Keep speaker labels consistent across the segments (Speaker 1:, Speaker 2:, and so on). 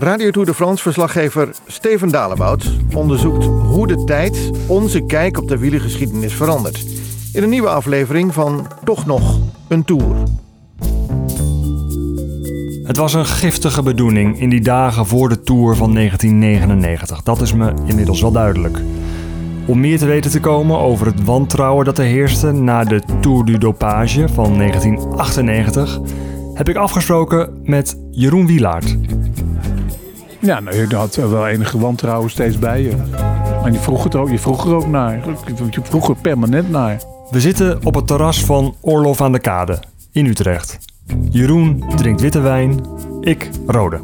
Speaker 1: Radio Tour de France-verslaggever Steven Dalebout onderzoekt hoe de tijd onze kijk op de wielergeschiedenis verandert. In een nieuwe aflevering van Toch nog een Tour.
Speaker 2: Het was een giftige bedoeling in die dagen voor de Tour van 1999. Dat is me inmiddels wel duidelijk. Om meer te weten te komen over het wantrouwen dat er heerste na de Tour du Dopage van 1998, heb ik afgesproken met Jeroen Wielaert.
Speaker 3: Ja, nou, je had wel enige wantrouwen steeds bij je. En je vroeg, het ook, je vroeg er ook naar. Je vroeg er permanent naar.
Speaker 2: We zitten op het terras van Orlof aan de Kade in Utrecht. Jeroen drinkt witte wijn, ik rode.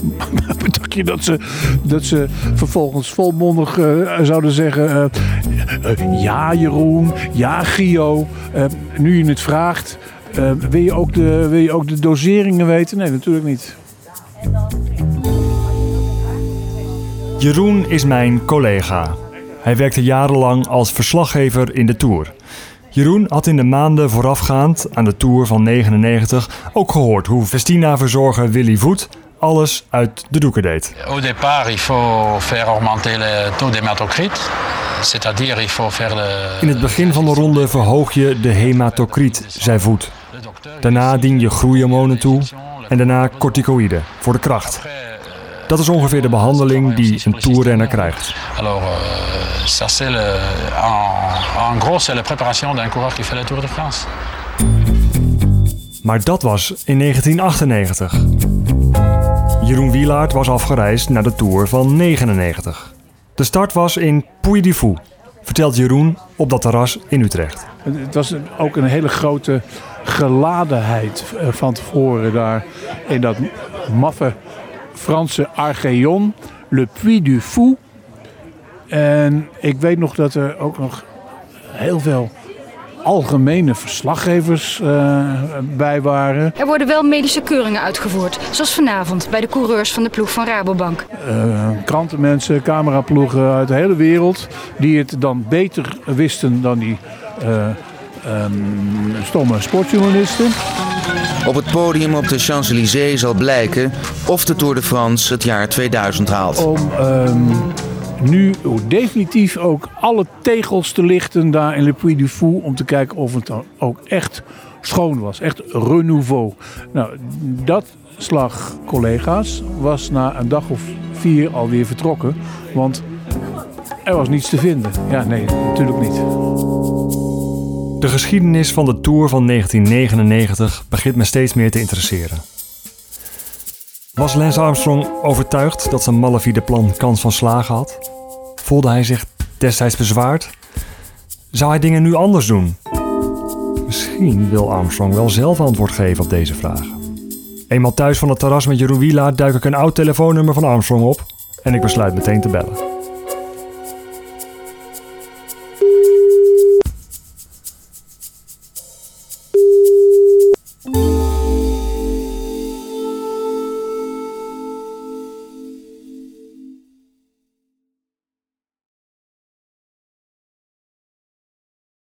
Speaker 3: Bedacht je dat ze, dat ze vervolgens volmondig uh, zouden zeggen... Uh, uh, ja Jeroen, ja Gio, nu je het vraagt... wil, je ook de, wil je ook de doseringen weten? Nee, natuurlijk niet.
Speaker 2: Jeroen is mijn collega. Hij werkte jarenlang als verslaggever in de Tour. Jeroen had in de maanden voorafgaand aan de Tour van 99 ook gehoord hoe Festina-verzorger Willy Voet alles uit de doeken deed.
Speaker 4: Au départ, il faut faire augmenter le taux d'hématocrite. C'est-à-dire, il faut faire le...
Speaker 2: In het begin van de ronde verhoog je de hematocriet, zei Voet. Daarna dien je groeihormonen toe en daarna corticoïden voor de kracht. Dat is ongeveer de behandeling die een toerrenner krijgt.
Speaker 4: Alors, euh, ça c'est le, en, en gros, c'est la préparation d'un coureur qui fait la Tour de France.
Speaker 2: Maar dat was in 1998. Jeroen Wielaert was afgereisd naar de Tour van 99. De start was in Puy-de-Fou, vertelt Jeroen op dat terras in Utrecht.
Speaker 3: Het was ook een hele grote geladenheid van tevoren daar in dat maffe Franse Archeon, Le Puy du Fou. En ik weet nog dat er ook nog heel veel algemene verslaggevers uh, bij waren.
Speaker 5: Er worden wel medische keuringen uitgevoerd, zoals vanavond bij de coureurs van de ploeg van Rabobank.
Speaker 3: Uh, krantenmensen, cameraploegen uit de hele wereld, die het dan beter wisten dan die uh, um, stomme sportjournalisten.
Speaker 6: Op het podium op de Champs-Élysées zal blijken of de Tour de France het jaar 2000 haalt.
Speaker 3: Om um, nu definitief ook alle tegels te lichten daar in Le Puy du Fou. Om te kijken of het dan ook echt schoon was. Echt renouveau. Nou, dat slag collega's was na een dag of vier alweer vertrokken. Want er was niets te vinden. Ja, nee, natuurlijk niet.
Speaker 2: De geschiedenis van de Tour van 1999 begint me steeds meer te interesseren. Was Lance Armstrong overtuigd dat zijn malafide plan kans van slagen had? Voelde hij zich destijds bezwaard? Zou hij dingen nu anders doen? Misschien wil Armstrong wel zelf antwoord geven op deze vragen. Eenmaal thuis van het terras met Jeroen duik ik een oud telefoonnummer van Armstrong op en ik besluit meteen te bellen.